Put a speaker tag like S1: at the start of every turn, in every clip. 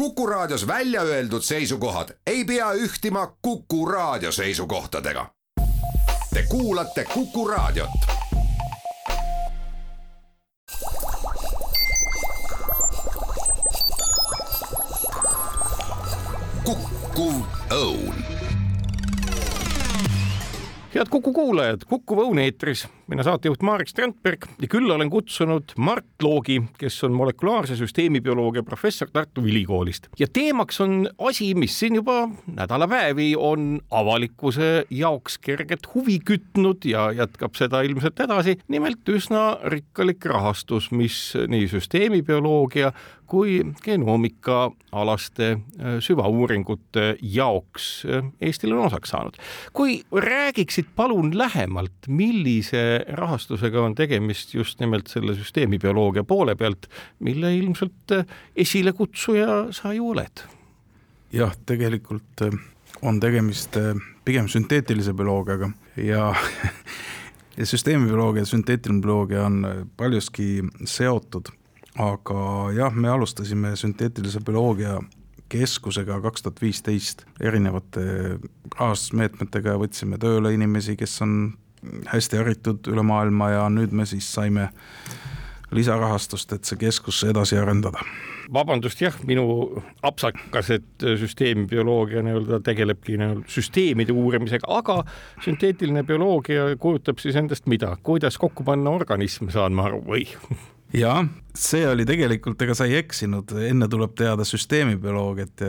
S1: Kuku Raadios välja öeldud seisukohad ei pea ühtima Kuku Raadio seisukohtadega. Te kuulate Kuku Raadiot. kukkuv õun
S2: head Kuku kuulajad, Kuku Õun eetris, mina saatejuht Marek Strandberg ja külla olen kutsunud Mart Loogi, kes on molekulaarse süsteemibioloogia professor Tartu Ülikoolist ja teemaks on asi, mis siin juba nädalapäevi on avalikkuse jaoks kerget huvi kütnud ja jätkab seda ilmselt edasi. nimelt üsna rikkalik rahastus, mis nii süsteemibioloogia kui genoomika alaste äh, süvauuringute jaoks äh, Eestil on osaks saanud. kui räägiksid palun lähemalt, millise rahastusega on tegemist just nimelt selle süsteemibioloogia poole pealt, mille ilmselt äh, esilekutsuja sa ju oled?
S3: jah, tegelikult on tegemist pigem sünteetilise bioloogiaga ja ja süsteemibioloogia ja sünteetiline bioloogia on paljuski seotud aga jah, me alustasime sünteetilise bioloogia keskusega kaks tuhat viisteist erinevate rahastusmeetmetega võtsime tööle inimesi, kes on hästi haritud üle maailma ja nüüd me siis saime lisarahastust, et see keskus edasi arendada.
S2: vabandust, jah, minu apsakas, et süsteemibioloogia nii-öelda tegelebki nii-öelda süsteemide uurimisega, aga sünteetiline bioloogia kujutab siis endast mida, kuidas kokku panna organism, saan ma aru, või?
S3: jaa, see oli tegelikult, ega sa ei eksinud, enne tuleb teada süsteemibioloogiat ja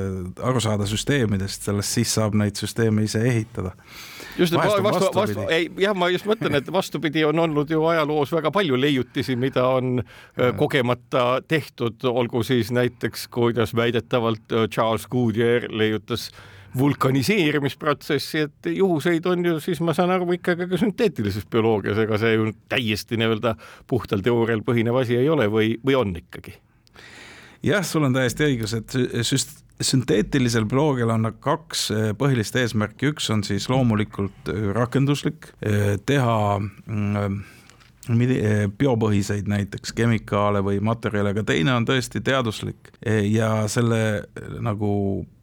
S3: aru saada süsteemidest, sellest siis saab neid süsteeme ise ehitada.
S2: just, vastu, vastu, vastu, ei jah, ma just mõtlen, et vastupidi on olnud ju ajaloos väga palju leiutisi, mida on ja. kogemata tehtud, olgu siis näiteks, kuidas väidetavalt Charles Goodyear leiutas äh, vulkaniseerimisprotsessi, et juhuseid on ju siis ma saan aru ikkagi ka sünteetilises bioloogias, ega see ju täiesti nii-öelda puhtal teoorial põhinev asi ei ole või, või on ikkagi?
S3: jah, sul on täiesti õigus, et süst-, sünteetilisel bioloogial on kaks eh, põhilist eesmärki, üks on siis loomulikult eh, rakenduslik, eh, teha mm, biopõhiseid näiteks kemikaale või materjale, aga teine on tõesti teaduslik ja selle nagu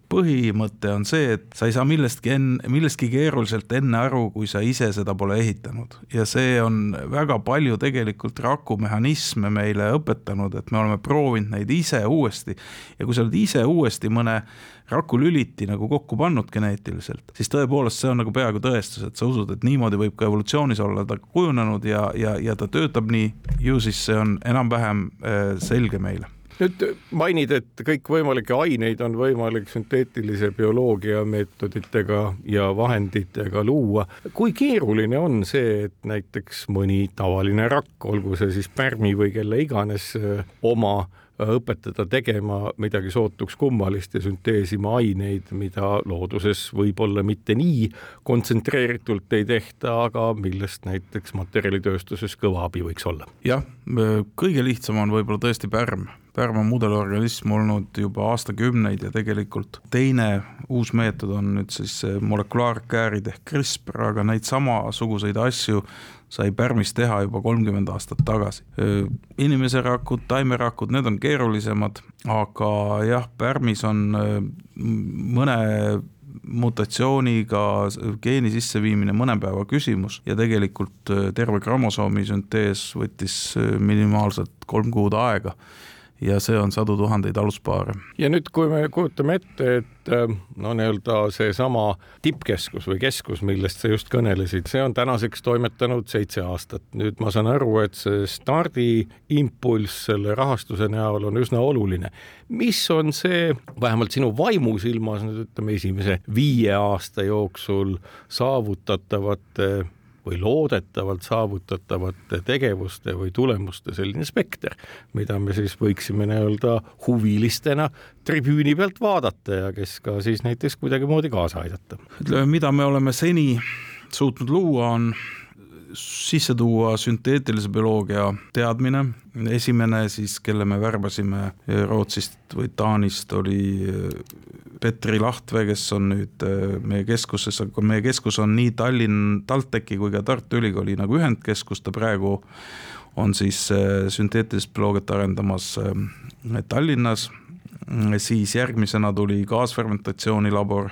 S3: põhimõte on see, et sa ei saa millestki enne, millestki keeruliselt enne aru, kui sa ise seda pole ehitanud. ja see on väga palju tegelikult rakumehhanisme meile õpetanud, et me oleme proovinud neid ise uuesti. Ja kui sa oled ise uuesti mõne rakulüliti nagu kokku pannud geneetiliselt, siis tõepoolest see on nagu peaaegu tõestus, et sa usud, et niimoodi võib ka evolutsioonis olla ta kujunenud ja, ja, ja ta töötab nii, ju siis see on enam-vähem äh, selge meile
S2: nüüd mainid, et kõikvõimalikke aineid on võimalik sünteetilise bioloogia meetoditega ja vahenditega luua. kui keeruline on see, et näiteks mõni tavaline rakk, olgu see siis pärmi või kelle iganes oma õpetada tegema midagi sootuks kummalist ja sünteesima aineid, mida looduses võib-olla mitte nii kontsentreeritult ei tehta, aga millest näiteks materjalitööstuses kõva abi võiks olla.
S3: jah, kõige lihtsam on võib-olla tõesti pärm pärm on mudelorganism olnud juba aastakümneid ja tegelikult teine uus meetod on nüüd siis molekulaarkäärid ehk CRISPR, aga neid samasuguseid asju sai pärmis teha juba kolmkümmend aastat tagasi. inimeserakud, taimerakud, need on keerulisemad, aga jah, pärmis on mõne mutatsiooniga geeni sisseviimine mõne päeva küsimus ja tegelikult terve kromosoomi süntees võttis minimaalselt kolm kuud aega ja see on sadu tuhandeid aluspaare.
S2: ja nüüd, kui me kujutame ette, et äh, no nii-öelda seesama tippkeskus või keskus, millest sa just kõnelesid, see on tänaseks toimetanud seitse aastat. nüüd ma saan aru, et see stardiimpulss selle rahastuse näol on üsna oluline. mis on see, vähemalt sinu vaimusilmas nüüd ütleme, esimese viie aasta jooksul saavutatavate või loodetavalt saavutatavate tegevuste või tulemuste selline spekter, mida me siis võiksime nii-öelda huvilistena tribüüni pealt vaadata ja kes ka siis näiteks kuidagimoodi kaasa aidata.
S3: ütleme, mida me oleme seni suutnud luua, on sisse tuua sünteetilise bioloogia teadmine. esimene siis, kelle me värbasime Rootsist või Taanist, oli äh, Petri Lahtvee, kes on nüüd äh, meie keskuses, aga meie keskus on nii Tallinn, TalTechi kui ka Tartu Ülikooli nagu ühendkeskus, ta praegu on siis äh, sünteetilist bioloogiat arendamas Tallinnas. Siis järgmisena tuli gaasfermentatsioonilabor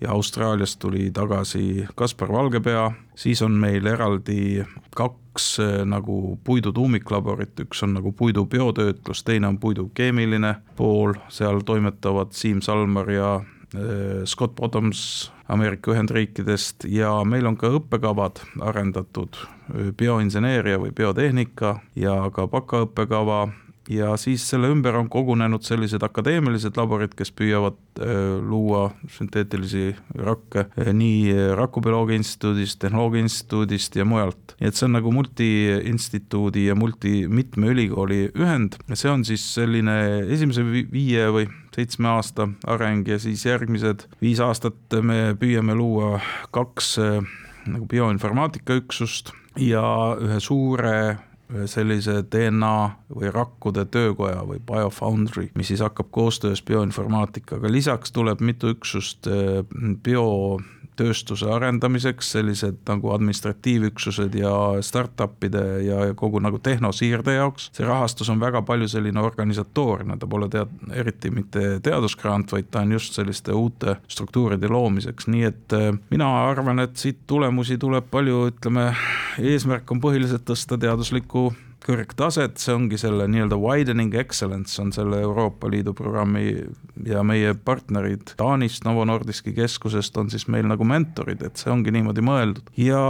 S3: ja Austraaliast tuli tagasi Kaspar Valgepea, siis on meil eraldi kaks äh, nagu puidu tuumiklaborit, üks on nagu puidu biotöötlus, teine on puidu keemiline pool, seal toimetavad Siim Salmar ja äh, Scott Bottoms Ameerika Ühendriikidest ja meil on ka õppekavad arendatud, äh, bioinseneeria või biotehnika ja ka bakaõppekava ja siis selle ümber on kogunenud sellised akadeemilised laborid, kes püüavad äh, luua sünteetilisi rakke äh, nii Rakubioloogia Instituudist, Tehnoloogia Instituudist ja mujalt. nii et see on nagu multiinstituudi ja multi, mitme ülikooli ühend, see on siis selline esimese viie või seitsme aasta areng ja siis järgmised viis aastat me püüame luua kaks äh, nagu bioinformaatika üksust ja ühe suure sellise DNA või rakkude töökoja või BioFoundry, mis siis hakkab koostöös bioinformaatikaga, lisaks tuleb mitu üksust eh, bio tööstuse arendamiseks, sellised nagu administratiivüksused ja startup'ide ja kogu nagu tehnosiirde jaoks. see rahastus on väga palju selline organisatoorne, ta pole tead-, eriti mitte teadusgrant, vaid ta on just selliste uute struktuuride loomiseks, nii et eh, mina arvan, et siit tulemusi tuleb palju, ütleme, eesmärk on põhiliselt tõsta teaduslikku kõrgtaset, see ongi selle nii-öelda widening excellence on selle Euroopa Liidu programmi ja meie partnerid Taanist, Novo Nordiski keskusest on siis meil nagu mentorid, et see ongi niimoodi mõeldud. ja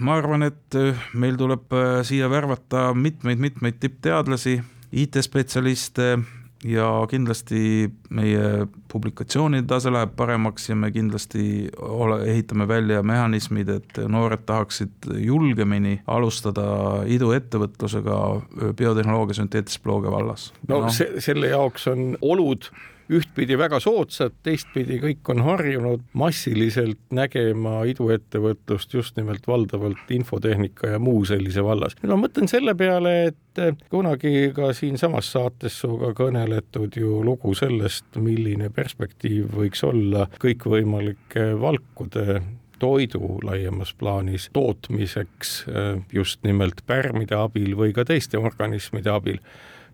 S3: ma arvan, et meil tuleb äh, siia värvata mitmeid-mitmeid tippteadlasi, IT-spetsialiste ja kindlasti meie publikatsioonide tase läheb paremaks ja me kindlasti ole, ehitame välja mehhanismid, et noored tahaksid julgemini alustada iduettevõtlusega biotehnoloogia sünteetilise bioloogia vallas.
S2: no, no. Se selle jaoks on olud ühtpidi väga soodsad, teistpidi kõik on harjunud massiliselt nägema iduettevõtlust just nimelt valdavalt infotehnika ja muu sellise vallas. nüüd ma mõtlen selle peale, et kunagi ka siinsamas saates sinuga kõneletud ju lugu sellest, milline perspektiiv võiks olla kõikvõimalike valkude toidu laiemas plaanis tootmiseks just nimelt pärmide abil või ka teiste organismide abil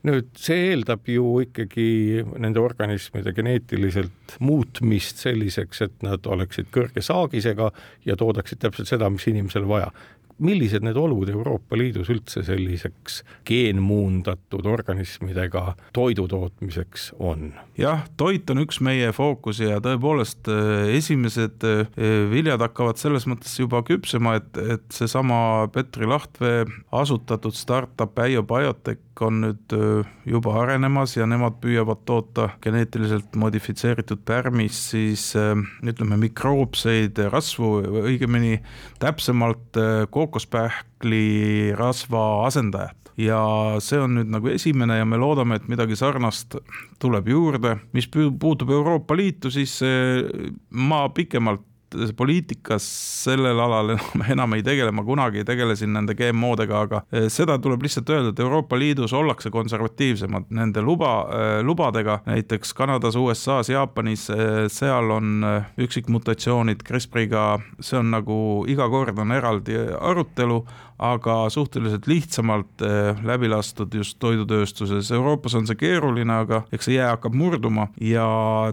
S2: nüüd see eeldab ju ikkagi nende organismide geneetiliselt muutmist selliseks, et nad oleksid kõrge saagisega ja toodaksid täpselt seda, mis inimesele vaja millised need olud Euroopa Liidus üldse selliseks geenmuundatud organismidega toidu tootmiseks on?
S3: jah, toit on üks meie fookusi ja tõepoolest äh, esimesed äh, viljad hakkavad selles mõttes juba küpsema, et, et seesama Petri Lahtvee asutatud startup Äio Biotech on nüüd äh, juba arenemas ja nemad püüavad toota geneetiliselt modifitseeritud pärmis siis ütleme mikroobseid rasvu, õigemini täpsemalt kookospähkli rasva asendajat ja see on nüüd nagu esimene ja me loodame, et midagi sarnast tuleb juurde. mis puutub Euroopa Liitu, siis ma pikemalt poliitikas sellel alal enam, enam ei tegele, ma kunagi tegelesin nende GMO-dega, aga eh, seda tuleb lihtsalt öelda, et Euroopa Liidus ollakse konservatiivsemad nende luba, eh, lubadega, näiteks Kanadas, USA-s, Jaapanis, eh, seal on üksikmutatsioonid CRISPR-iga, see on nagu iga kord on eraldi arutelu, aga suhteliselt lihtsamalt läbi lastud just toidutööstuses, Euroopas on see keeruline, aga eks see jää hakkab murduma ja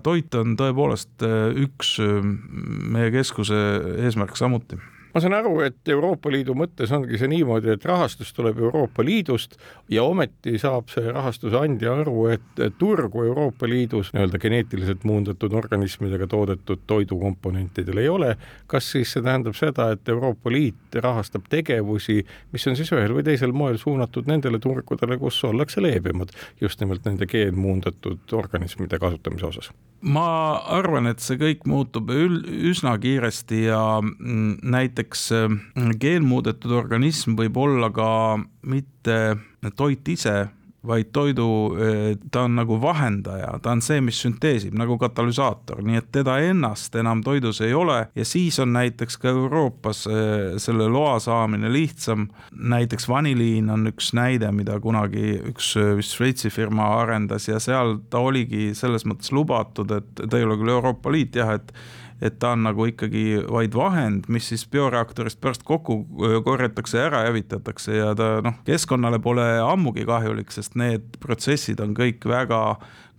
S3: toit on tõepoolest üks meie meie keskuse eesmärk samuti
S2: ma saan aru, et Euroopa Liidu mõttes ongi see niimoodi, et rahastus tuleb Euroopa Liidust ja ometi saab see rahastuse andja aru, et turgu Euroopa Liidus nii-öelda geneetiliselt muundatud organismidega toodetud toidukomponentidel ei ole. kas siis see tähendab seda, et Euroopa Liit rahastab tegevusi, mis on siis ühel või teisel moel suunatud nendele turgudele, kus ollakse leebemad just nimelt nende geenmuundatud organismide kasutamise osas?
S3: ma arvan, et see kõik muutub üsna kiiresti ja mm, näiteks äh, geenmuudetud organism võib olla ka mitte toit ise vaid toidu, eh, ta on nagu vahendaja, ta on see, mis sünteesib nagu katalüsaator, nii et teda ennast enam toidus ei ole ja siis on näiteks ka Euroopas eh, selle loa saamine lihtsam. näiteks vaniliin on üks näide, mida kunagi üks eh, vist Šveitsi firma arendas ja seal ta oligi selles mõttes lubatud, et ta ei ole küll Euroopa Liit jah, et et ta on nagu ikkagi vaid vahend, mis siis bioreaktorist pärast kokku korjatakse, ära hävitatakse ja ta noh, keskkonnale pole ammugi kahjulik, sest need protsessid on kõik väga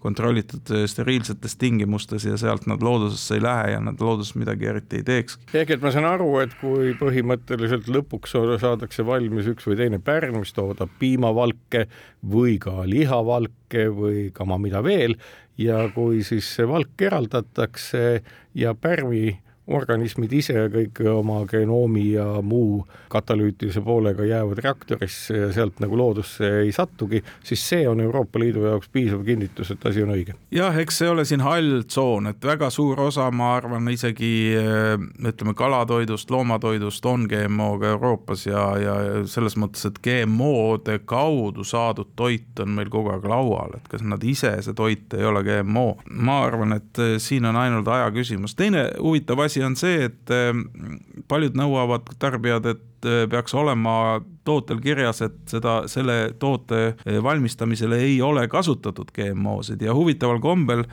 S3: kontrollitud steriilsetes tingimustes ja sealt nad loodusesse ei lähe ja nad looduses midagi eriti ei teeks.
S2: ehk et ma saan aru, et kui põhimõtteliselt lõpuks saadakse valmis üks või teine pärm, mis toodab piimavalke või ka lihavalke või kama mida veel ja kui siis see valk eraldatakse ja pärmi organismid ise kõik oma genoomi ja muu katalüütilise poolega jäävad reaktorisse ja sealt nagu loodusse ei satugi, siis see on Euroopa Liidu jaoks piisav kinnitus, et asi on õige.
S3: jah, eks see ole siin hall tsoon, et väga suur osa, ma arvan, isegi äh, ütleme, kalatoidust, loomatoidust on GMO-ga Euroopas ja, ja selles mõttes, et GMO-de kaudu saadud toit on meil kogu aeg laual, et kas nad ise, see toit ei ole GMO. ma arvan, et äh, siin on ainult aja küsimus. teine huvitav asi asi on see, et ehm, paljud nõuavad, tarbijad, et eh, peaks olema tootel kirjas, et seda, selle toote eh, valmistamisel ei ole kasutatud GMO-sid ja huvitaval kombel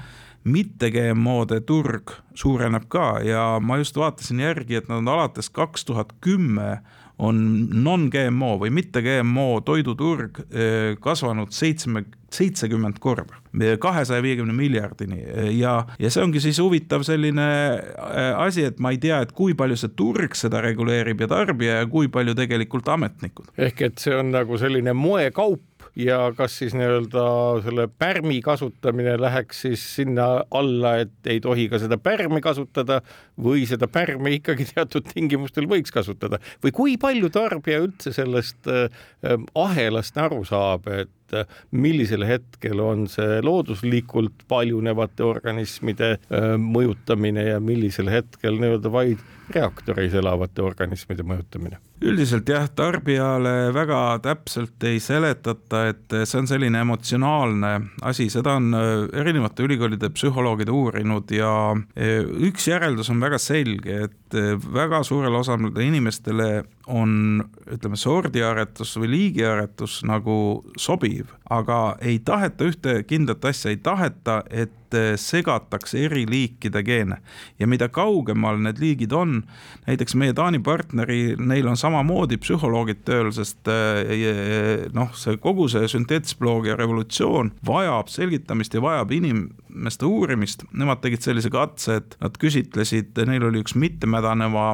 S3: mitte GMO-de turg suureneb ka. Ja ma just vaatasin järgi, et nad on alates kaks tuhat kümme on non-GMO või mitte GMO toiduturg eh, kasvanud seitsme, seitsekümmend korda, kahesaja viiekümne miljardini ja, ja see ongi siis huvitav selline eh, asi, et ma ei tea, et kui palju see turg seda reguleerib ja tarbija ja kui palju tegelikult ametnikud.
S2: ehk et see on nagu selline moekaup ja kas siis nii-öelda selle pärmi kasutamine läheks siis sinna alla, et ei tohi ka seda pärmi kasutada või seda pärmi ikkagi teatud tingimustel võiks kasutada? Või kui palju tarbija üldse sellest äh, ahelast aru saab, et äh, millisel hetkel on see looduslikult paljunevate organismide äh, mõjutamine ja millisel hetkel nii-öelda vaid reaktoris elavate organismide mõjutamine?
S3: üldiselt jah, tarbijale väga täpselt ei seletata, et see on selline emotsionaalne asi, seda on äh, erinevate ülikoolide psühholoogid uurinud ja äh, üks järeldus on väga selge, et äh, väga suurele osale inimestele on ütleme, sordiaretus või liigiaretus nagu sobiv, aga ei taheta ühte kindlat asja, ei taheta, et segatakse eri liikide geene. Ja mida kaugemal need liigid on, näiteks meie Taani partneri, neil on samamoodi psühholoogid tööl, sest noh, see kogu see sünteetisbioloogia revolutsioon vajab selgitamist ja vajab inimeste uurimist, nemad tegid sellise katse, et nad küsitlesid, neil oli üks mittemädaneva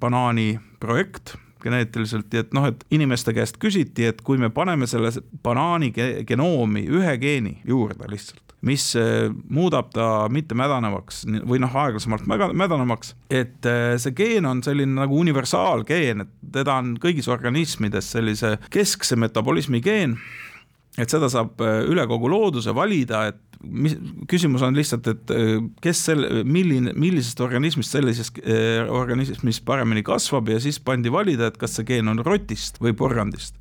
S3: banaani projekt geneetiliselt ja et noh, et inimeste käest küsiti, et kui me paneme selle banaani genoomi ühe geeni juurde lihtsalt, mis äh, muudab ta mitte mädanevaks või noh, aeglasemalt mädanevaks, et äh, see geen on selline nagu universaalgeen, et teda on kõigis organismides sellise keskse metabolismi geen et seda saab äh, üle kogu looduse valida, et mis, küsimus on lihtsalt, et kes selle, milline, millisest organismist sellises äh, organismis paremini kasvab ja siis pandi valida, et kas see geen on rotist või porgandist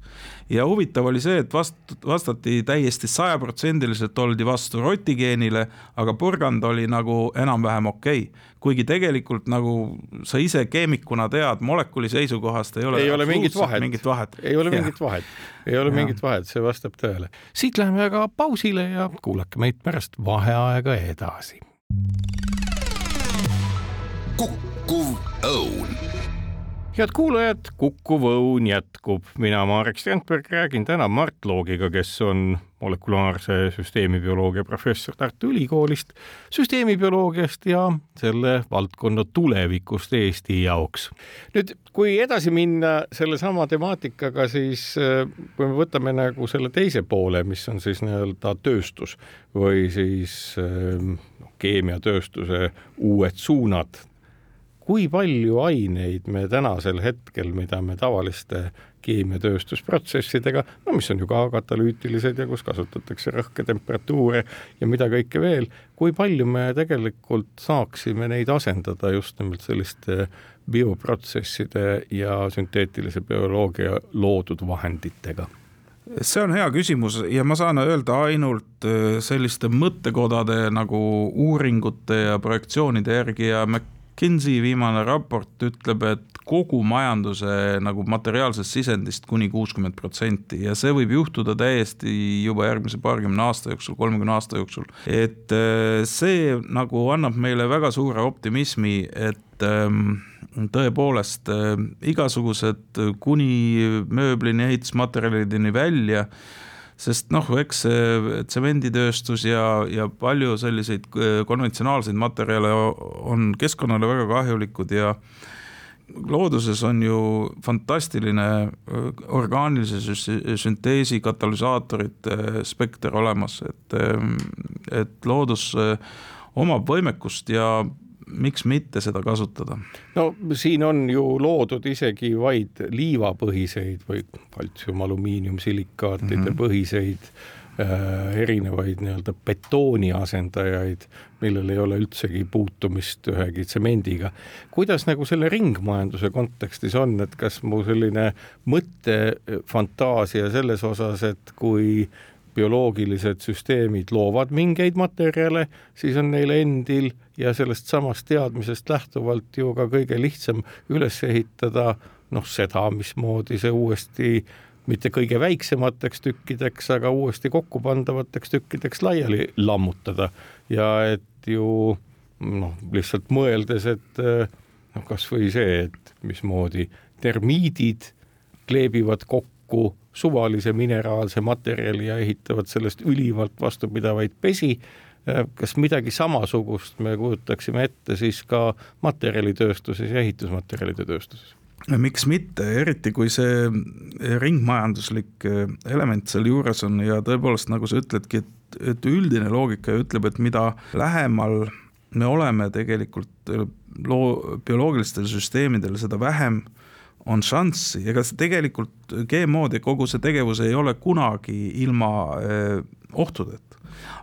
S3: ja huvitav oli see, et vast-, vastati täiesti sajaprotsendiliselt oldi vastu rotigeenile, aga porgand oli nagu enam-vähem okei okay. kuigi tegelikult nagu sa ise keemikuna tead, molekuli seisukohast ei ole
S2: ei ole mingit vahet,
S3: mingit vahet.,
S2: ei ole mingit vahet, ei ole ja. mingit vahet, see vastab tõele. siit läheme aga pausile ja kuulake meid pärast vaheaega edasi.
S1: kukkuv õun
S2: head kuulajad, Kukkuv Õun jätkub. mina, Marek Strandberg, räägin täna Mart Loogiga, kes on molekulaarse süsteemibioloogia professor Tartu Ülikoolist, süsteemibioloogiast ja selle valdkonna tulevikust Eesti jaoks. nüüd, kui edasi minna sellesama temaatikaga, siis äh, kui me võtame nagu selle teise poole, mis on siis nii-öelda tööstus või siis äh, keemiatööstuse uued suunad kui palju aineid me tänasel hetkel, mida me tavaliste keemiatööstusprotsessidega, no mis on ju ka katalüütilised ja kus kasutatakse rõhke temperatuure ja mida kõike veel, kui palju me tegelikult saaksime neid asendada just nimelt selliste bioprotsesside ja sünteetilise bioloogia loodud vahenditega?
S3: see on hea küsimus ja ma saan öelda ainult äh, selliste mõttekodade nagu uuringute ja projektsioonide järgi ja me McKinsey viimane raport ütleb, et kogu majanduse nagu materiaalsest sisendist kuni kuuskümmend protsenti ja see võib juhtuda täiesti juba järgmise paarikümne aasta jooksul, kolmekümne aasta jooksul. et äh, see nagu annab meile väga suure optimismi, et ähm, tõepoolest äh, igasugused kuni mööblini, ehitusmaterjalideni välja sest noh, eks see tsemenditööstus ja, ja palju selliseid konventsionaalseid materjale on keskkonnale väga kahjulikud ja looduses on ju fantastiline orgaanilise sünteesi katalüsaatorite spekter olemas, et, et loodus omab võimekust ja miks mitte seda kasutada?
S2: no siin on ju loodud isegi vaid liivapõhiseid või kaltsium, alumiinium, silikaatide mm -hmm. põhiseid äh, erinevaid nii-öelda betooni asendajaid, millel ei ole üldsegi puutumist ühegi tsemendiga. kuidas nagu selle ringmajanduse kontekstis on, et kas mu selline mõttefantaasia selles osas, et kui bioloogilised süsteemid loovad mingeid materjale, siis on neil endil ja sellest samast teadmisest lähtuvalt ju ka kõige lihtsam üles ehitada noh, seda, mismoodi see uuesti mitte kõige väiksemateks tükkideks, aga uuesti kokku pandavateks tükkideks laiali lammutada. Ja et ju noh, lihtsalt mõeldes, et noh, kasvõi see, et mismoodi termiidid kleebivad kokku suvalise mineraalse materjali ja ehitavad sellest ülimalt vastupidavaid pesi. kas midagi samasugust me kujutaksime ette siis ka materjalitööstuses ja ehitusmaterjalide tööstuses?
S3: miks mitte, eriti kui see ringmajanduslik element seal juures on ja tõepoolest, nagu sa ütledki, et, et üldine loogika ütleb, et mida lähemal me oleme tegelikult loo-, bioloogilistele süsteemidele, seda vähem on šanssi, ega tegelikult GMO-de kogu see tegevus ei ole kunagi ilma eh, ohtudeta.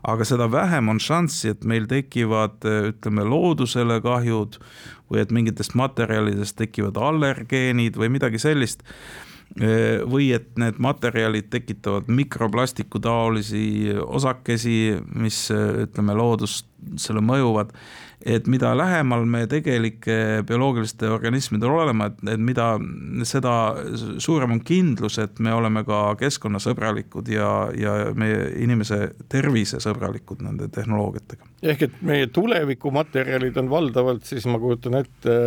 S3: aga seda vähem on šanssi, et meil tekivad, eh, ütleme, loodusele kahjud või et mingitest materjalidest tekivad allergeenid või midagi sellist eh, või et need materjalid tekitavad mikroplastiku taolisi osakesi, mis ütleme, loodusele mõjuvad et mida lähemal me tegelike bioloogiliste organismidele oleme, et, et mida seda suurem on kindlus, et me oleme ka keskkonnasõbralikud ja, ja meie inimese tervisesõbralikud nende tehnoloogiatega.
S2: ehk et meie tulevikumaterjalid on valdavalt siis ma kujutan ette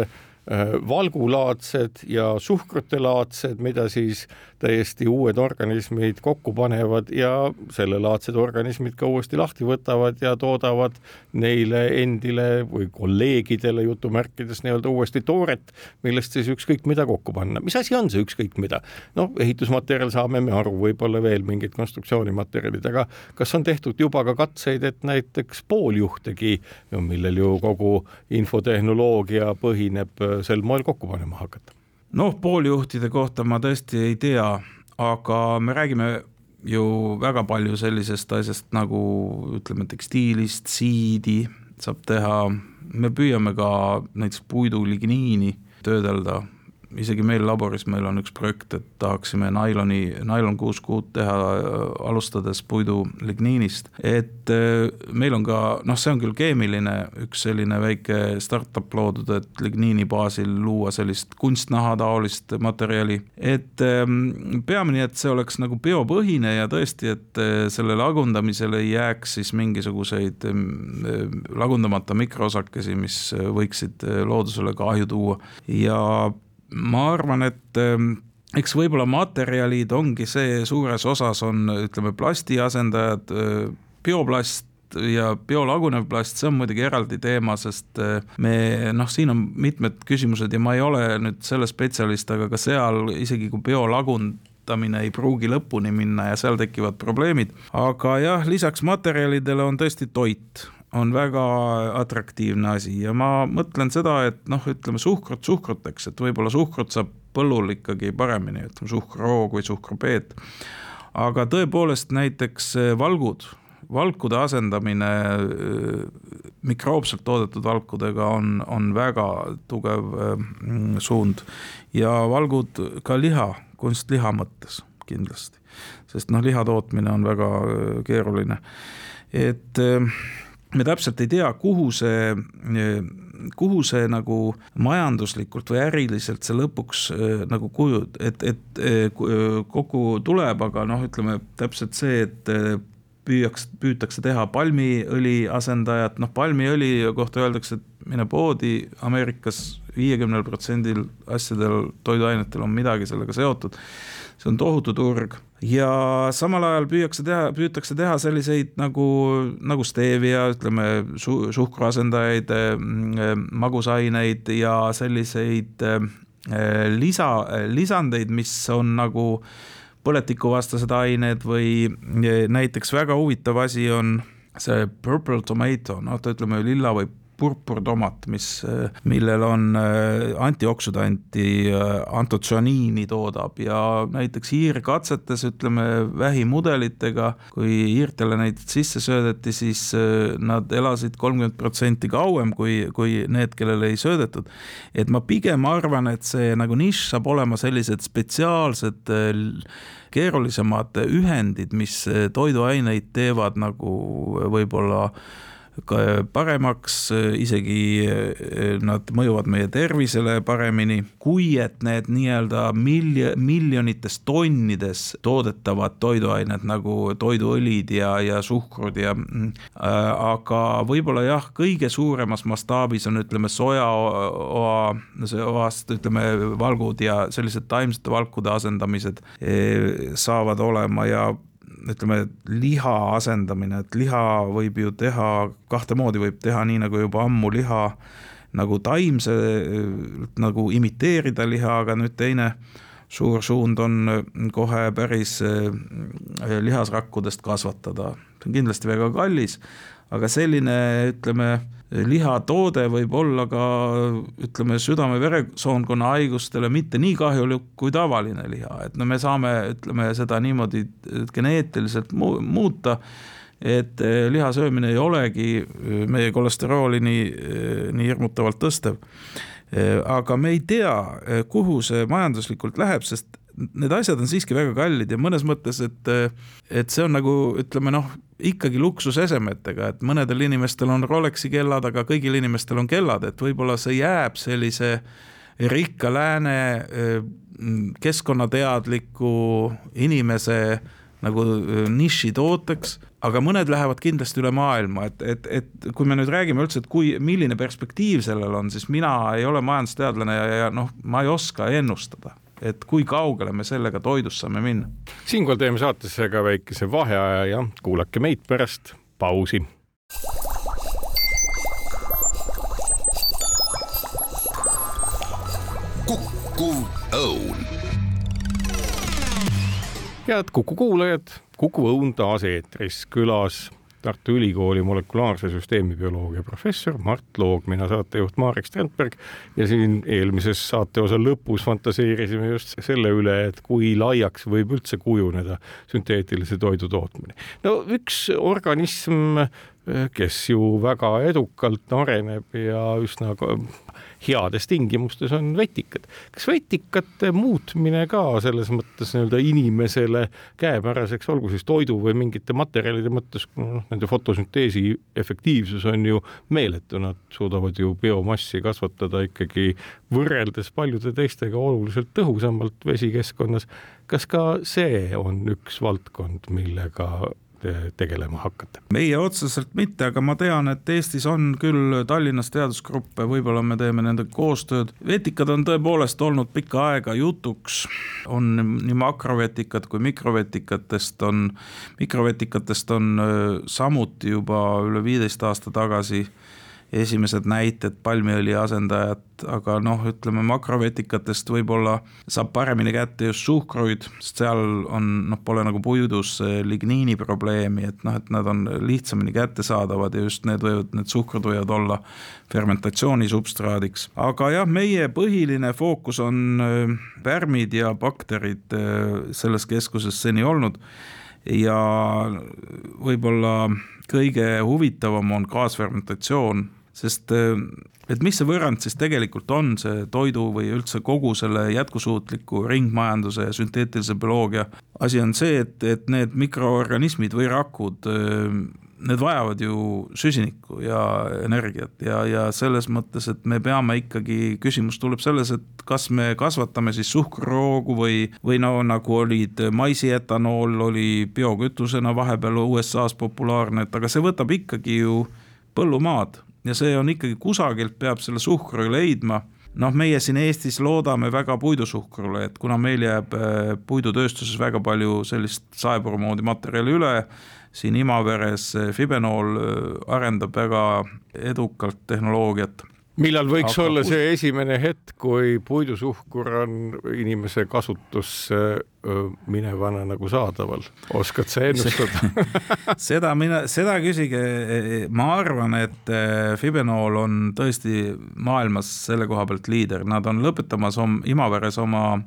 S2: valgulaadsed ja suhkrutelaadsed, mida siis täiesti uued organismid kokku panevad ja sellelaadsed organismid ka uuesti lahti võtavad ja toodavad neile endile või kolleegidele jutumärkides nii-öelda uuesti tooret, millest siis ükskõik mida kokku panna. mis asi on see ükskõik mida? noh, ehitusmaterjal saame me aru, võib-olla veel mingid konstruktsioonimaterjalid, aga kas on tehtud juba ka katseid, et näiteks pooljuhtegi, millel ju kogu infotehnoloogia põhineb sel moel kokku panema hakata?
S3: noh, pooljuhtide kohta ma tõesti ei tea, aga me räägime ju väga palju sellisest asjast nagu ütleme, tekstiilist, siidi saab teha, me püüame ka näiteks puiduligniini töödelda isegi meil laboris meil on üks projekt, et tahaksime nailoni, nailon kuus kuud teha, alustades puidu ligniinist. et äh, meil on ka, noh, see on küll keemiline, üks selline väike startup loodud, et ligniini baasil luua sellist kunstnaha taolist materjali. et ähm, peamine, et see oleks nagu biopõhine ja tõesti, et äh, selle lagundamisel ei jääks siis mingisuguseid lagundamata mikroosakesi, mis võiksid äh, loodusele kahju tuua ja ma arvan, et ähm, eks võib-olla materjalid ongi see, suures osas on, ütleme, plasti asendajad, äh, bioplast ja biolagunev plast, see on muidugi eraldi teema, sest äh, me noh, siin on mitmed küsimused ja ma ei ole nüüd selle spetsialist, aga ka seal isegi kui biolagunemine ei pruugi lõpuni minna ja seal tekivad probleemid. aga jah, lisaks materjalidele on tõesti toit on väga atraktiivne asi ja ma mõtlen seda, et noh, ütleme suhkrut suhkruteks, et võib-olla suhkrut saab põllul ikkagi paremini, ütleme suhkruroog või suhkrupeet. aga tõepoolest näiteks eh, valgud, valkude asendamine eh, mikroobselt toodetud valkudega on, on väga tugev mm, suund. Ja valgud ka liha, kunstliha mõttes kindlasti, sest noh, liha tootmine on väga eh, keeruline, et me täpselt ei tea, kuhu see, kuhu see nagu majanduslikult või äriliselt see lõpuks äh, nagu kuju, et, et äh, kokku tuleb, aga noh, ütleme täpselt see, et äh, püüaks, püütakse teha palmiõli asendajat, noh palmiõli kohta öeldakse, et mine poodi Ameerikas viiekümnel protsendil asjadel, toiduainetel on midagi sellega seotud see on tohutu turg. Ja samal ajal püüakse teha, püütakse teha selliseid nagu, nagu stevia, ütleme su-, suhkruasendajaid, mm, magusaineid ja selliseid lisa, lisandeid, mis on nagu põletikuvastased ained või näiteks väga huvitav asi on see purple tomato, noh, ütleme lilla või purpurtomat, mis, millel on äh, antioksüdanti äh, antotsianiini toodab ja näiteks hiirkatsetes, ütleme vähimudelitega, kui hiirtele neid sisse söödeti, siis nad elasid kolmkümmend protsenti kauem kui, kui need, kellele ei söödetud. et ma pigem arvan, et see nagu nišš saab olema sellised spetsiaalsed keerulisemad ühendid, mis toiduaineid teevad nagu võib-olla paremaks, isegi eh, nad mõjuvad meie tervisele paremini, kui et need nii-öelda milj-, miljonites tonnides toodetavad toiduained nagu toiduõlid ja, ja suhkrud ja äh, aga võib-olla jah, kõige suuremas mastaabis on, ütleme, sojaoa, oast, ütleme, valgud ja sellised taimsete valkude asendamised eh, saavad olema ja ütleme, liha asendamine, et liha võib ju teha kahte moodi, võib teha nii nagu juba ammu liha nagu taimse, nagu imiteerida liha, aga nüüd teine suur suund on kohe päris eh, lihasrakkudest kasvatada. see on kindlasti väga kallis, aga selline, ütleme lihatoode võib olla ka ütleme, südame-veresoonkonna haigustele mitte nii kahjulik kui tavaline liha, et no me saame, ütleme seda niimoodi geneetiliselt mu muuta, et eh, liha söömine ei olegi eh, meie kolesterooli nii, eh, nii hirmutavalt tõstev. aga me ei tea, kuhu see majanduslikult läheb, sest need asjad on siiski väga kallid ja mõnes mõttes, et, et see on nagu ütleme noh, ikkagi luksusesemetega, et mõnedel inimestel on Rolexi kellad, aga kõigil inimestel on kellad, et võib-olla see jääb sellise rikka lääne keskkonnateadliku inimese nagu nišitooteks, aga mõned lähevad kindlasti üle maailma, et, et, et kui me nüüd räägime üldse, et kui, milline perspektiiv sellel on, siis mina ei ole majandusteadlane ja, ja noh, ma ei oska ennustada et kui kaugele me sellega toidust saame minna.
S2: siinkohal teeme saatesse ka väikese vaheaja ja kuulake meid pärast pausi.
S1: kukkuv õun.
S2: head Kuku kuulajad, Kuku Õun taas eetris, külas Tartu Ülikooli molekulaarse süsteemi bioloogia professor Mart Loog, mina saatejuht Marek Strandberg ja siin eelmises saateosa lõpus fantaseerisime just selle üle, et kui laiaks võib üldse kujuneda sünteetilise toidu tootmine. no üks organism, kes ju väga edukalt areneb ja üsna heades tingimustes on vetikad. kas vetikate muutmine ka selles mõttes nii-öelda inimesele käepäraseks, olgu siis toidu või mingite materjalide mõttes, noh, nende fotosünteesi efektiivsus on ju meeletu, nad suudavad ju biomassi kasvatada ikkagi võrreldes paljude teistega oluliselt tõhusamalt vesikeskkonnas. kas ka see on üks valdkond, millega tegelema hakkate?
S3: meie otseselt mitte, aga ma tean, et Eestis on küll Tallinnas teadusgruppe, võib-olla me teeme nendega koostööd. vetikad on tõepoolest olnud pikka aega jutuks, on nii makrovetikad kui mikrovetikatest on, mikrovetikatest on samuti juba üle viieteist aasta tagasi esimesed näited palmiõli asendajat, aga noh, ütleme makrovetikatest võib-olla saab paremini kätte just suhkruid, sest seal on noh, pole nagu puidus ligniini probleemi, et noh, et nad on lihtsamini kättesaadavad ja just need võivad, need suhkrud võivad olla fermentatsiooni substraadiks. aga jah, meie põhiline fookus on pärmid ja bakterid selles keskuses seni olnud ja võib-olla kõige huvitavam on kaasfermentatsioon, sest äh, et mis see võrrand siis tegelikult on, see toidu või üldse kogu selle jätkusuutliku ringmajanduse ja sünteetilise bioloogia? Asi on see, et, et need mikroorganismid või rakud, äh, need vajavad ju süsinikku ja energiat. Ja, ja selles mõttes, et me peame ikkagi, küsimus tuleb selles, et kas me kasvatame siis suhkruroogu või, või no nagu olid maisietanool oli biokütusena vahepeal USA-s populaarne, et aga see võtab ikkagi ju põllumaad ja see on ikkagi kusagilt peab selle suhkru leidma. Noh, meie siin Eestis loodame väga puidusuhkrule, et kuna meil jääb puidutööstuses väga palju sellist saepuru moodi materjali üle, siin Imaveres Fibenool arendab väga edukalt tehnoloogiat
S2: millal võiks Aga olla see esimene hetk, kui puidusuhkur on inimese kasutusse minevana nagu saadaval, oskad sa ennustada?
S3: Seda mina, seda küsige, ma arvan, et Fibenool on tõesti maailmas selle koha pealt liider, nad on lõpetamas om, Imaveres oma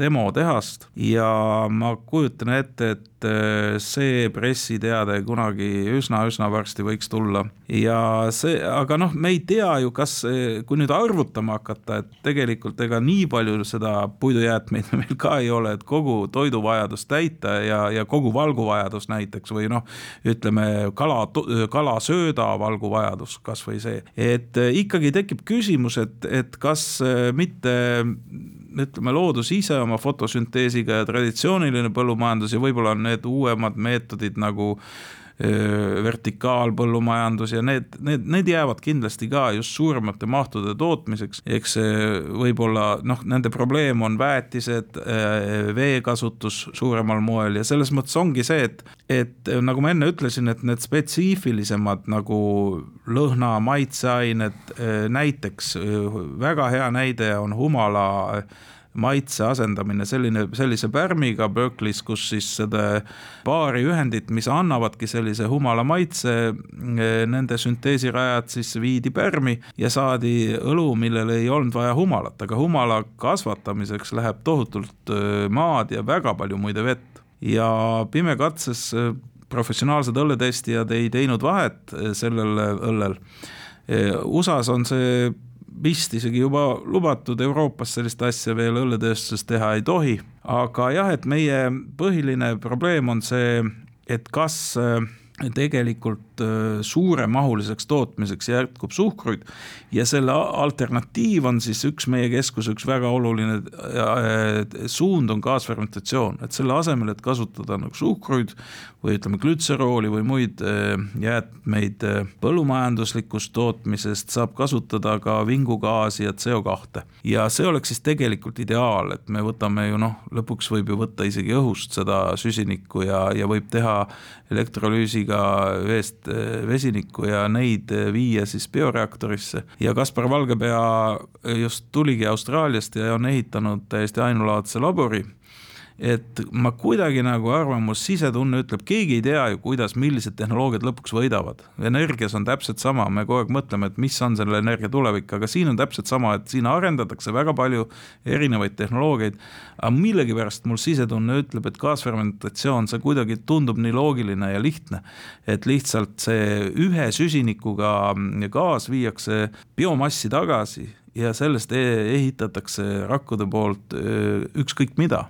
S3: demotehast. Ja ma kujutan ette, et äh, see pressiteade kunagi üsna-üsna varsti võiks tulla. Ja see, aga noh, me ei tea ju, kas, kui nüüd arvutama hakata, et tegelikult ega nii palju seda puidujäätmeid meil ka ei ole, et kogu toiduvajadust täita ja, ja kogu valguvajadus näiteks või noh, ütleme kala, kalasööda valguvajadus, kasvõi see, et äh, ikkagi tekib küsimus, et, et kas äh, mitte ütleme, loodus ise oma fotosünteesiga ja traditsiooniline põllumajandus ja võib-olla on need uuemad meetodid nagu vertikaalpõllumajandus ja need, need, need jäävad kindlasti ka just suuremate mahtude tootmiseks, eks see võib-olla noh, nende probleem on väetised, veekasutus suuremal moel ja selles mõttes ongi see, et, et nagu ma enne ütlesin, et need spetsiifilisemad nagu lõhna, maitseained, näiteks väga hea näide on humala maitse asendamine selline, sellise pärmiga Berkeley's, kus siis seda paari ühendit, mis annavadki sellise humala maitse, nende sünteesirajad siis viidi pärmi ja saadi õlu, millel ei olnud vaja humalat, aga humala kasvatamiseks läheb tohutult maad ja väga palju muide vett. ja pimekatses professionaalsed õlletestijad ei teinud vahet sellel õllel. USA-s on see vist isegi juba lubatud, Euroopas sellist asja veel õlletööstuses teha ei tohi. aga jah, et meie põhiline probleem on see, et kas äh, tegelikult äh, suuremahuliseks tootmiseks jätkub suhkruid ja selle alternatiiv on siis üks meie keskuse üks väga oluline äh, suund on kaasfermentatsioon, et selle asemel, et kasutada nagu suhkruid või ütleme, glütserooli või muid äh, jäätmeid põllumajanduslikust tootmisest, saab kasutada ka vingugaasi ja CO2. ja see oleks siis tegelikult ideaal, et me võtame ju noh, lõpuks võib ju võtta isegi õhust seda süsinikku ja, ja võib teha elektrolüüsiga veest vesinikku ja neid viia siis bioreaktorisse. ja Kaspar Valgepea just tuligi Austraaliast ja on ehitanud täiesti ainulaadse labori et ma kuidagi nagu arvan, mu sisetunne ütleb, keegi ei tea ju, kuidas, millised tehnoloogiad lõpuks võidavad. energias on täpselt sama, me kogu aeg mõtleme, et mis on selle energia tulevik, aga siin on täpselt sama, et siin arendatakse väga palju erinevaid tehnoloogiaid. aga millegipärast mul sisetunne ütleb, et kaasfermentatsioon, see kuidagi tundub nii loogiline ja lihtne. et lihtsalt see ühe süsinikuga gaas viiakse biomassi tagasi ja sellest e-, ehitatakse rakkude poolt ükskõik mida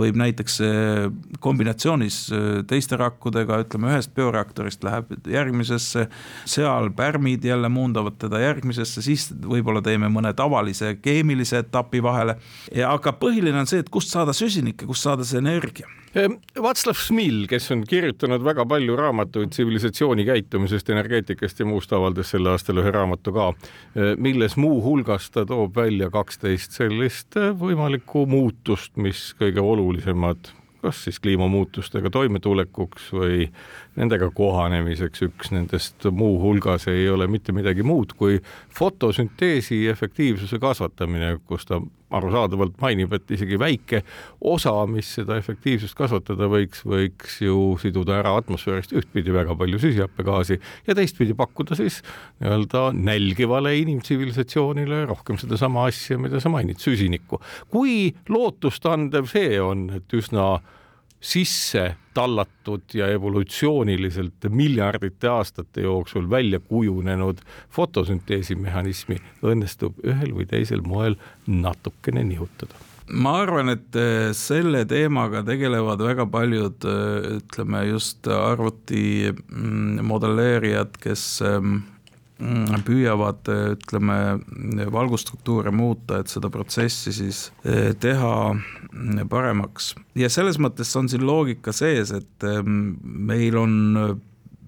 S3: võib näiteks äh, kombinatsioonis äh, teiste rakkudega, ütleme ühest bioreaktorist läheb järgmisesse, seal pärmid jälle muundavad teda järgmisesse, siis võib-olla teeme mõne tavalise keemilise etapi vahele. aga põhiline on see, et kust saada süsinikke, kust saada see energia
S2: Václav Smil, kes on kirjutanud väga palju raamatuid tsivilisatsiooni käitumisest, energeetikast ja muust, avaldas sel aastal ühe raamatu ka, ehm, milles muuhulgas ta toob välja kaksteist sellist ehm, võimalikku muutust, mis kõige olulisemad kas siis kliimamuutustega toimetulekuks või nendega kohanemiseks. üks nendest muuhulgas ei ole mitte midagi muud kui fotosünteesi efektiivsuse kasvatamine, kus ta arusaadavalt mainib, et isegi väike osa, mis seda efektiivsust kasvatada võiks, võiks ju siduda ära atmosfäärist ühtpidi väga palju süsihappegaasi ja teistpidi pakkuda siis nii-öelda nälgivale inimtsivilisatsioonile rohkem sedasama asja, mida sa mainid, süsinikku. kui lootustandev see on, et üsna sisse tallatud ja evolutsiooniliselt miljardite aastate jooksul välja kujunenud fotosünteesimehhanismi õnnestub ühel või teisel moel natukene nihutada.
S3: Ma arvan, et äh, selle teemaga tegelevad väga paljud, äh, ütleme just arvuti mm, modelleerijad, kes Mm, püüavad, ütleme, valgustruktuure muuta, et seda protsessi siis eh, teha mm, paremaks. ja selles mõttes on siin loogika sees, et mm, meil on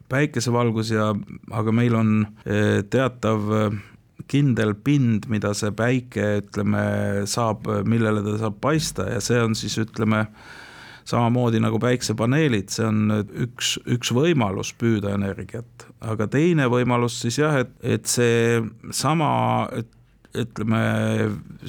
S3: päikesevalgus ja, aga meil on eh, teatav kindel pind, mida see päike, ütleme, saab, millele ta saab paista ja see on siis ütleme, samamoodi nagu päiksepaneelid, see on üks, üks võimalus püüda energiat, aga teine võimalus siis jah, et, et see sama, et ütleme,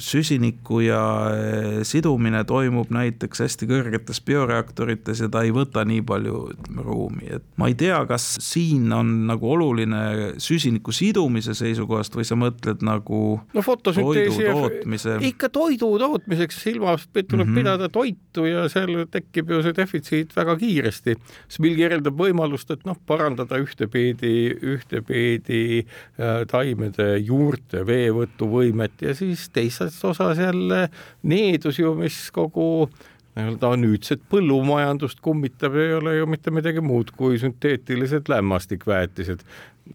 S3: süsiniku ja eh, sidumine toimub näiteks hästi kõrgetes bioreaktorites ja ta ei võta nii palju, ütleme, ruumi, et ma ei tea, kas siin on nagu oluline süsiniku sidumise seisukohast või sa mõtled nagu
S2: no fotosünteesi
S3: toidu tootmise?
S2: ikka toidu tootmiseks silmas tuleb mm -hmm. pidada toitu ja seal tekib ju see defitsiit väga kiiresti. Spill kirjeldab võimalust, et noh, parandada ühtepeedi, ühtepeedi äh, taimede juurte veevõtu võimet ja siis teises osas jälle needus ju, mis kogu nii-öelda nüüdset põllumajandust kummitab, ei ole ju mitte midagi muud kui sünteetilised lämmastikväetised.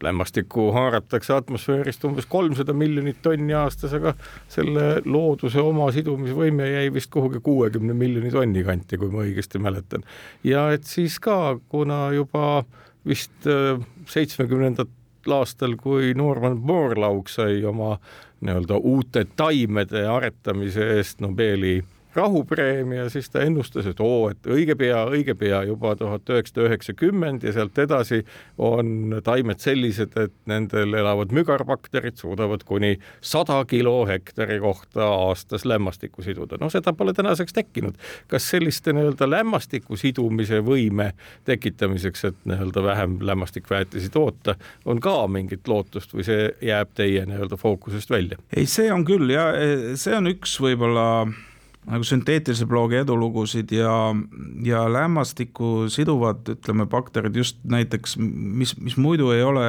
S2: lämmastikku haaratakse atmosfäärist umbes kolmsada miljonit tonni aastas, aga selle looduse oma sidumisvõime jäi vist kuhugi kuuekümne miljoni tonni kanti, kui ma õigesti mäletan. ja et siis ka, kuna juba vist äh, seitsmekümnendat aastal, kui Norman Borlaug sai oma nii-öelda uute taimede aretamise eest Nobeli rahupreemia, siis ta ennustas, et oo, et õige pea, õige pea juba tuhat üheksasada üheksakümmend ja sealt edasi on taimed sellised, et nendel elavad mügarbakterid suudavad kuni sada kilo hektari kohta aastas lämmastikku siduda. no seda pole tänaseks tekkinud. kas selliste nii-öelda lämmastiku sidumise võime tekitamiseks, et nii-öelda vähem lämmastikväetisi toota, on ka mingit lootust või see jääb teie nii-öelda fookusest välja?
S3: ei, see on küll ja see on üks võib-olla nagu sünteetilise bloogi edulugusid ja, ja lämmastikku siduvad, ütleme, bakterid just näiteks, mis, mis muidu ei ole,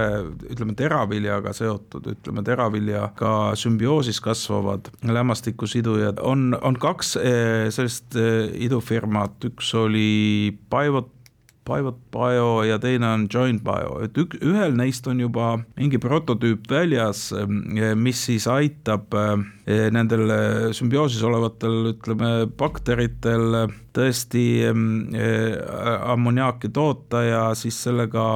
S3: ütleme, teraviljaga seotud, ütleme, teraviljaga sümbioosis kasvavad lämmastikusidujad, on, on kaks eh, sellist eh, idufirmat, üks oli Pivot Pivot Bio ja teine on Joint Bio, et ük-, ühel neist on juba mingi prototüüp väljas, eh, mis siis aitab eh, nendel eh, sümbioosis olevatel, ütleme, bakteritel tõesti ammoniaaki toota ja siis sellega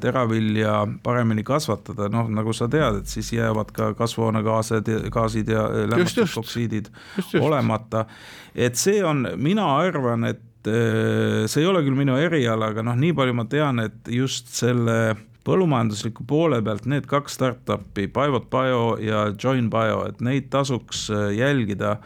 S3: teravilja paremini kasvatada, noh, nagu sa tead, et siis jäävad ka kasvuhoonegaased, gaasid ja lämmastikoksiidid olemata. et see on, mina arvan, et see ei ole küll minu eriala, aga noh, nii palju ma tean, et just selle põllumajandusliku poole pealt need kaks startup'i, Pivot Bio ja Join Bio, et neid tasuks äh, jälgida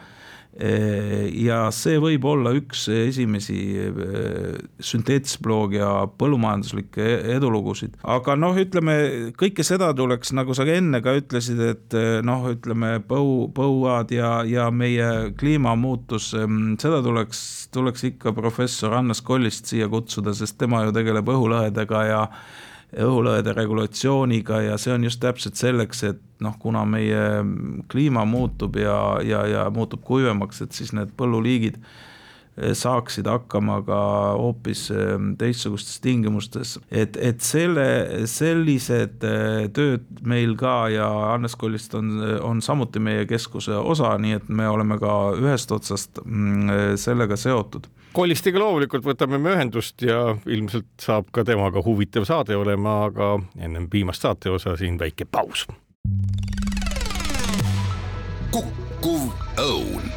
S3: ja see võib olla üks esimesi eh, sünteetisbloogia põllumajanduslikke e-, edulugusid, aga noh, ütleme kõike seda tuleks, nagu sa enne ka ütlesid, et eh, noh, ütleme põu, põuad ja, ja meie kliimamuutus, mm, seda tuleks, tuleks ikka professor Hannes Kollist siia kutsuda, sest tema ju tegeleb õhulõhedega ja õhulõhede regulatsiooniga ja see on just täpselt selleks, et noh, kuna meie kliima muutub ja, ja, ja muutub kuivemaks, et siis need põlluliigid eh, saaksid hakkama ka hoopis eh, teistsugustes tingimustes, et, et selle, sellised eh, tööd meil ka ja Hannes Kollist on, on samuti meie keskuse osa, nii et me oleme ka ühest otsast mm, sellega seotud
S2: Kollistiga loomulikult võtame me ühendust ja ilmselt saab ka temaga huvitav saade olema, aga ennem viimast saate osa siin väike paus.
S1: kukkuv õun.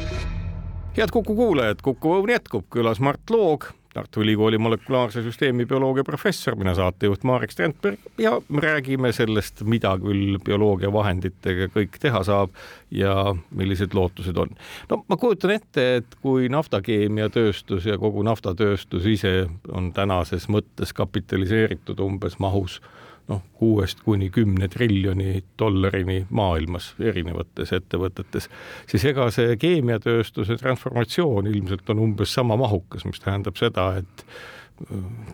S2: head Kuku kuulajad, Kuku Õun jätkub, külas Mart Loog Tartu Ülikooli molekulaarse süsteemi bioloogia professor, mina saatejuht Marek Strandberg ja me räägime sellest, mida küll bioloogia vahenditega kõik teha saab ja millised lootused on. no ma kujutan ette, et kui naftakeemiatööstus ja kogu naftatööstus ise on tänases mõttes kapitaliseeritud umbes mahus noh, kuuest kuni kümne triljoni dollarini maailmas erinevates ettevõtetes, siis ega see keemiatööstuse transformatsioon ilmselt on umbes sama mahukas, mis tähendab seda, et äh,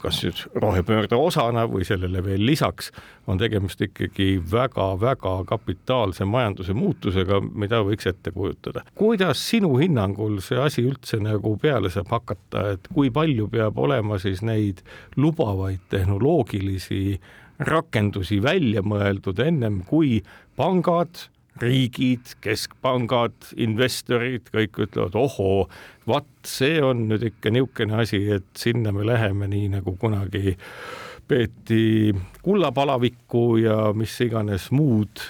S2: kas nüüd rohepöörde osana või sellele veel lisaks on tegemist ikkagi väga-väga kapitaalse majanduse muutusega, mida võiks ette kujutada. kuidas sinu hinnangul see asi üldse nagu peale saab hakata, et kui palju peab olema siis neid lubavaid tehnoloogilisi rakendusi välja mõeldud ennem kui pangad, riigid, keskpangad, investorid, kõik ütlevad, ohoo, vaat see on nüüd ikka niisugune asi, et sinna me läheme nii nagu kunagi peeti kullapalavikku ja mis iganes muud,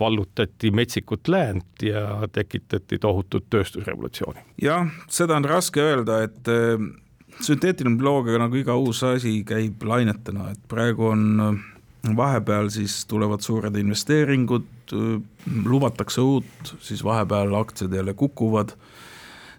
S2: vallutati metsikut läänt ja tekitati tohutut tööstusrevolutsiooni.
S3: jah, seda on raske öelda, et sünteetiline bioloogia nagu iga uus asi käib lainetena, et praegu on äh, vahepeal siis tulevad suured investeeringud, lubatakse uut, siis vahepeal aktsiad jälle kukuvad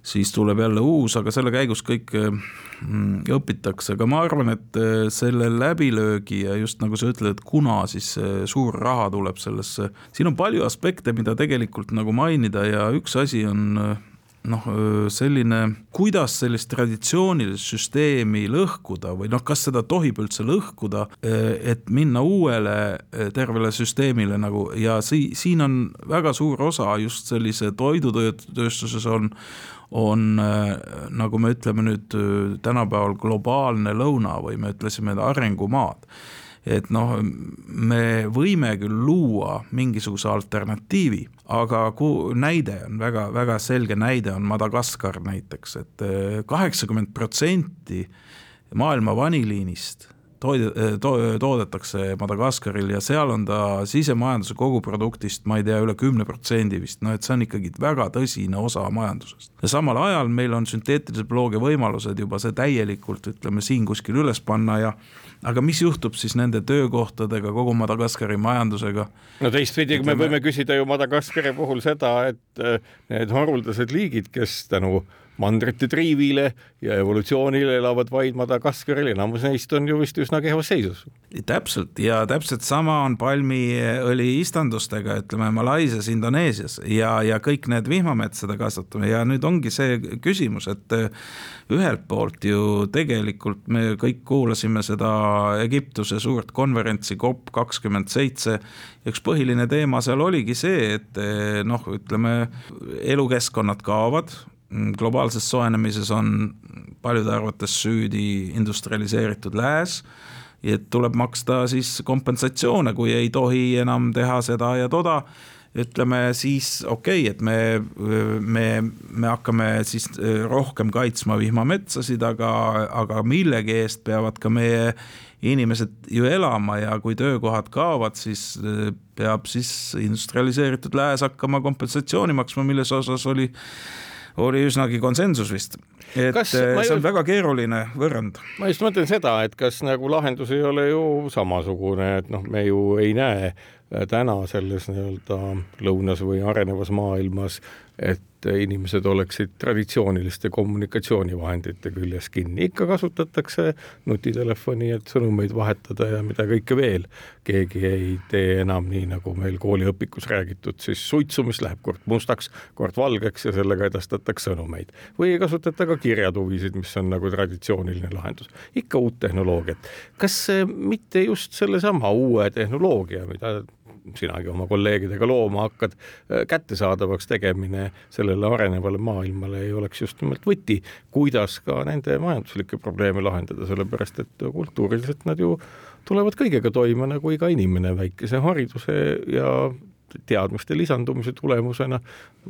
S3: siis tuleb jälle uus, aga selle käigus kõik mm, õpitakse, aga ma arvan, et äh, selle läbilöögi ja just nagu sa ütled, et kuna siis suur raha tuleb sellesse, siin on palju aspekte, mida tegelikult nagu mainida ja üks asi on äh, noh, selline, kuidas sellist traditsioonilist süsteemi lõhkuda või noh, kas seda tohib üldse lõhkuda, et minna uuele tervele süsteemile nagu ja si-, siin on väga suur osa just sellise toidutööstuses on, on nagu me ütleme nüüd tänapäeval globaalne lõuna või me ütlesime arengumaad et noh, me võime küll luua mingisuguse alternatiivi, aga ku-, näide on väga, väga selge näide on Madagaskar näiteks et, et eh, kaheksakümmend protsenti maailma vaniliinist toid-, eh, to-, toodetakse Madagaskaril ja seal on ta sisemajanduse koguproduktist, ma ei tea, üle kümne protsendi vist, no et see on ikkagi väga tõsine osa majandusest. ja samal ajal meil on sünteetilise bioloogia võimalused juba see täielikult, ütleme siin kuskil üles panna ja aga mis juhtub siis nende töökohtadega, kogu Madagaskari majandusega?
S2: no teistpidi, me võime küsida ju Madagaskari puhul seda, et äh, need haruldased liigid, kes tänu mandrite triivile ja evolutsioonile elavad vaid Madagaskaril, enamus neist on ju vist üsna kehvas seisus.
S3: täpselt. Ja täpselt sama on palmiõli istandustega, ütleme Malaisias, Indoneesias. Ja, ja kõik need vihmametsade kasvatamine ja nüüd ongi see küsimus, et äh, ühelt poolt ju tegelikult me kõik kuulasime seda Egiptuse suurt konverentsi COP kakskümmend seitse. üks põhiline teema seal oligi see, et eh, noh, ütleme elukeskkonnad kaovad, globaalses soojenemises on paljude arvates süüdi industrialiseeritud lääs et tuleb maksta siis kompensatsioone, kui ei tohi enam teha seda ja toda. Ütleme siis okei okay,, et me, me, me hakkame siis äh, rohkem kaitsma vihmametsasid, aga, aga millegi eest peavad ka meie inimesed ju elama ja kui töökohad kaovad, siis äh, peab siis industrialiseeritud lääs hakkama kompensatsiooni maksma, milles osas oli, oli üsnagi konsensus vist et kas, äh, see on väga keeruline võrrand.
S2: ma just mõtlen seda, et kas nagu lahendus ei ole ju samasugune, et noh, me ju ei näe täna selles nii-öelda lõunas või arenevas maailmas, et inimesed oleksid traditsiooniliste kommunikatsioonivahendite küljes kinni, ikka kasutatakse nutitelefoni, et sõnumeid vahetada ja mida kõike veel. keegi ei tee enam nii, nagu meil kooliõpikus räägitud, siis suitsu, mis läheb kord mustaks, kord valgeks ja sellega edastatakse sõnumeid. või ei kasutata ka kirjatuvisid, mis on nagu traditsiooniline lahendus, ikka uut tehnoloogiat. kas mitte just sellesama uue tehnoloogia, mida sinagi oma kolleegidega looma hakkad, äh, kättesaadavaks tegemine sellele arenevale maailmale ei oleks just nimelt võti, kuidas ka nende majanduslikke probleeme lahendada, sellepärast et kultuuriliselt nad ju tulevad kõigega toime nagu iga inimene väikese hariduse ja teadmiste lisandumise tulemusena.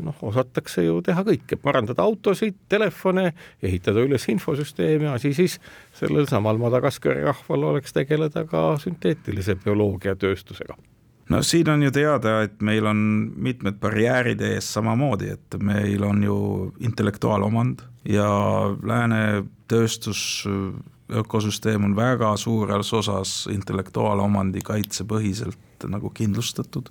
S2: Noh, osatakse ju teha kõike, parandada autosid, telefone, ehitada üles infosüsteeme, asi siis sellel samal Madagaskari rahval oleks tegeleda ka sünteetilise bioloogia tööstusega
S3: no siin on ju teada, et meil on mitmed barjäärid ees samamoodi, et meil on ju intellektuaalomand ja lääne tööstus ökosüsteem on väga suures osas intellektuaalomandi kaitsepõhiselt nagu kindlustatud.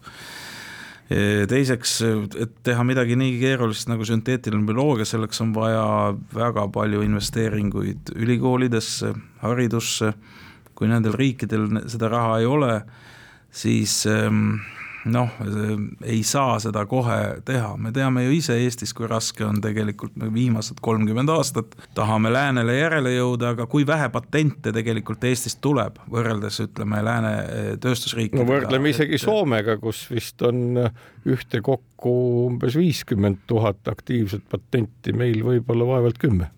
S3: teiseks, et teha midagi nii keerulist nagu sünteetiline bioloogia, selleks on vaja väga palju investeeringuid ülikoolidesse, haridusse, kui nendel riikidel seda raha ei ole siis ehm, noh, ei saa seda kohe teha, me teame ju ise Eestis, kui raske on tegelikult viimased kolmkümmend aastat, tahame läänele järele jõuda, aga kui vähe patente tegelikult Eestist tuleb, võrreldes ütleme lääne eh, tööstusriikidega.
S2: no võrdleme isegi Soomega, kus vist on ühtekokku umbes viiskümmend tuhat aktiivset patenti, meil võib-olla vaevalt kümme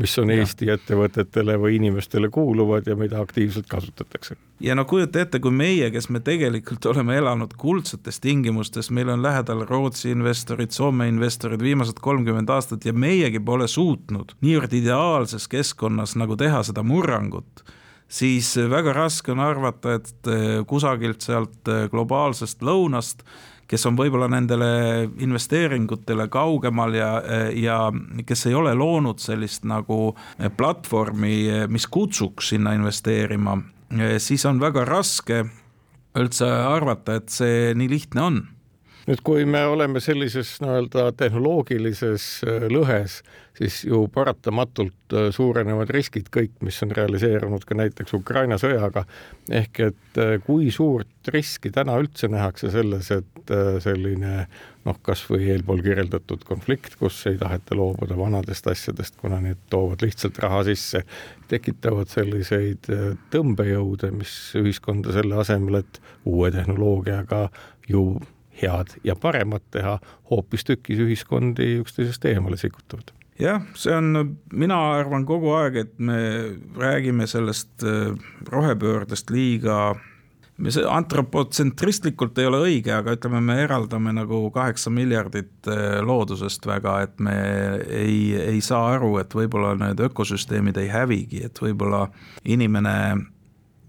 S2: mis on Eesti ja. ettevõtetele või inimestele kuuluvad ja mida aktiivselt kasutatakse.
S3: ja no kujuta ette, kui meie, kes me tegelikult oleme elanud kuldsetes tingimustes, meil on lähedal Rootsi investorid, Soome investorid viimased kolmkümmend aastat ja meiegi pole suutnud niivõrd ideaalses keskkonnas nagu teha seda murrangut siis väga raske on arvata, et kusagilt sealt globaalsest lõunast kes on võib-olla nendele investeeringutele kaugemal ja, ja kes ei ole loonud sellist nagu platvormi, mis kutsuks sinna investeerima, siis on väga raske üldse arvata, et see nii lihtne on
S2: nüüd, kui me oleme sellises nii-öelda tehnoloogilises äh, lõhes, siis ju paratamatult äh, suurenevad riskid kõik, mis on realiseerunud ka näiteks Ukraina sõjaga. ehk et äh, kui suurt riski täna üldse nähakse selles, et selline noh, kasvõi eelpool kirjeldatud konflikt, kus ei taheta loobuda vanadest asjadest, kuna need toovad lihtsalt raha sisse, tekitavad selliseid tõmbejõude, mis ühiskonda selle asemel, et uue tehnoloogiaga ju head ja paremat teha, hoopistükkis ühiskondi üksteisest eemale sikutavad.
S3: Jah, see on, mina arvan kogu aeg, et me räägime sellest äh, rohepöördest liiga me see antropotsentristlikult ei ole õige, aga ütleme, me eraldame nagu kaheksa miljardit äh, loodusest väga, et me ei, ei saa aru, et võib-olla need ökosüsteemid ei hävigi, et võib-olla inimene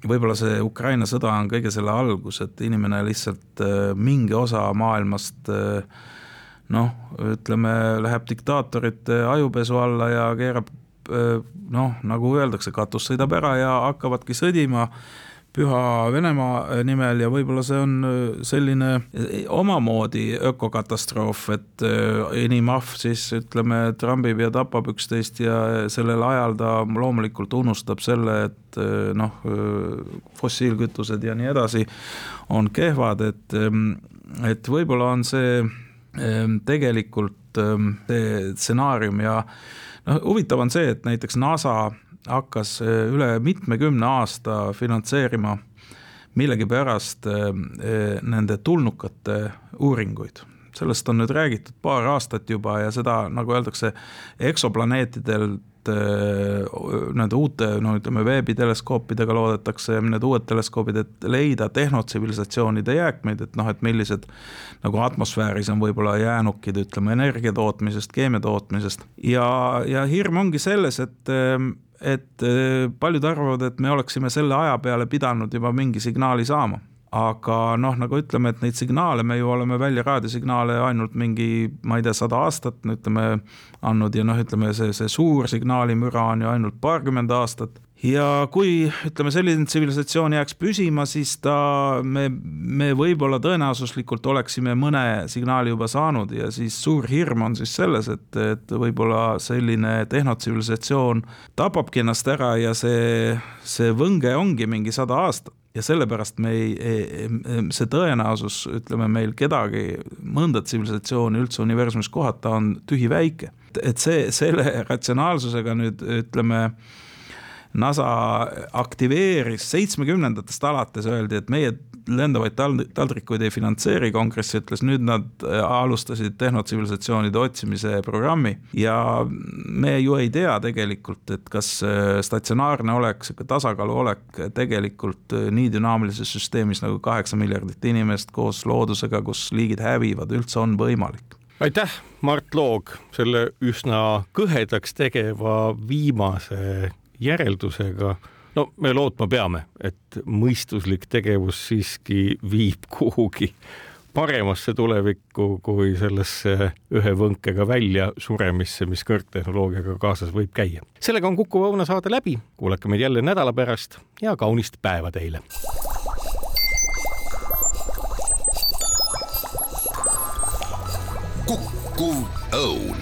S3: võib-olla see Ukraina sõda on kõige selle algus, et inimene lihtsalt äh, mingi osa maailmast äh, noh, ütleme, läheb diktaatorite ajupesu alla ja keerab äh, noh, nagu öeldakse, katus sõidab ära ja hakkavadki sõdima Püha Venemaa nimel ja võib-olla see on selline omamoodi ökokatastroof, et enim ahv siis ütleme, trambib ja tapab üksteist ja sellel ajal ta loomulikult unustab selle, et noh, fossiilkütused ja nii edasi on kehvad, et, et võib-olla on see tegelikult see stsenaarium ja noh, huvitav on see, et näiteks NASA hakkas äh, üle mitmekümne aasta finantseerima millegipärast äh, äh, nende tulnukate uuringuid. sellest on nüüd räägitud paar aastat juba ja seda, nagu öeldakse, eksoplaneetidelt nende uute, no ütleme, veebiteleskoopidega loodetakse, need uued teleskoobid, et leida tehnotsivilisatsioonide jääkmeid, et noh, et millised nagu atmosfääris on võib-olla jäänukid, ütleme, energia tootmisest, keemia tootmisest ja, ja hirm ongi selles, et et äh, paljud arvavad, et me oleksime selle aja peale pidanud juba mingi signaali saama. aga noh, nagu ütleme, et neid signaale me ju oleme välja raadiosignaale ainult mingi, ma ei tea, sada aastat, ütleme, andnud ja noh, ütleme see, see suur signaalimüra on ju ainult paarkümmend aastat ja kui ütleme, selline tsivilisatsioon jääks püsima, siis ta, me, me võib-olla tõenäosuslikult oleksime mõne signaali juba saanud ja siis suur hirm on siis selles, et, et võib-olla selline tehnotsivilisatsioon tapabki ennast ära ja see, see võnge ongi mingi sada aastat ja sellepärast me ei, ei, see tõenäosus, ütleme meil kedagi, mõnda tsivilisatsiooni üldse universumis kohata on tühiväike. et see, selle ratsionaalsusega nüüd ütleme NASA aktiveeris seitsmekümnendatest alates, öeldi, et meie lendavaid taldrikuid ei finantseeri, kongress ütles, nüüd nad äh, alustasid tehnotsivilisatsioonide otsimise programmi ja me ju ei tea tegelikult, et kas äh, statsionaarne olek, sihuke tasakaalu olek tegelikult äh, nii dünaamilises süsteemis nagu kaheksa miljardit inimest koos loodusega, kus liigid hävivad, üldse on võimalik.
S2: Aitäh, Mart Loog, selle üsna kõhedaks tegeva viimase järeldusega, no me lootma peame, et mõistuslik tegevus siiski viib kuhugi paremasse tulevikku kui sellesse ühe võnkega välja suremisse, mis kõrgtehnoloogiaga kaasas võib käia. sellega on Kuku Õuna saade läbi, kuulake meid jälle nädala pärast ja kaunist päeva teile.
S1: kukkuv Õun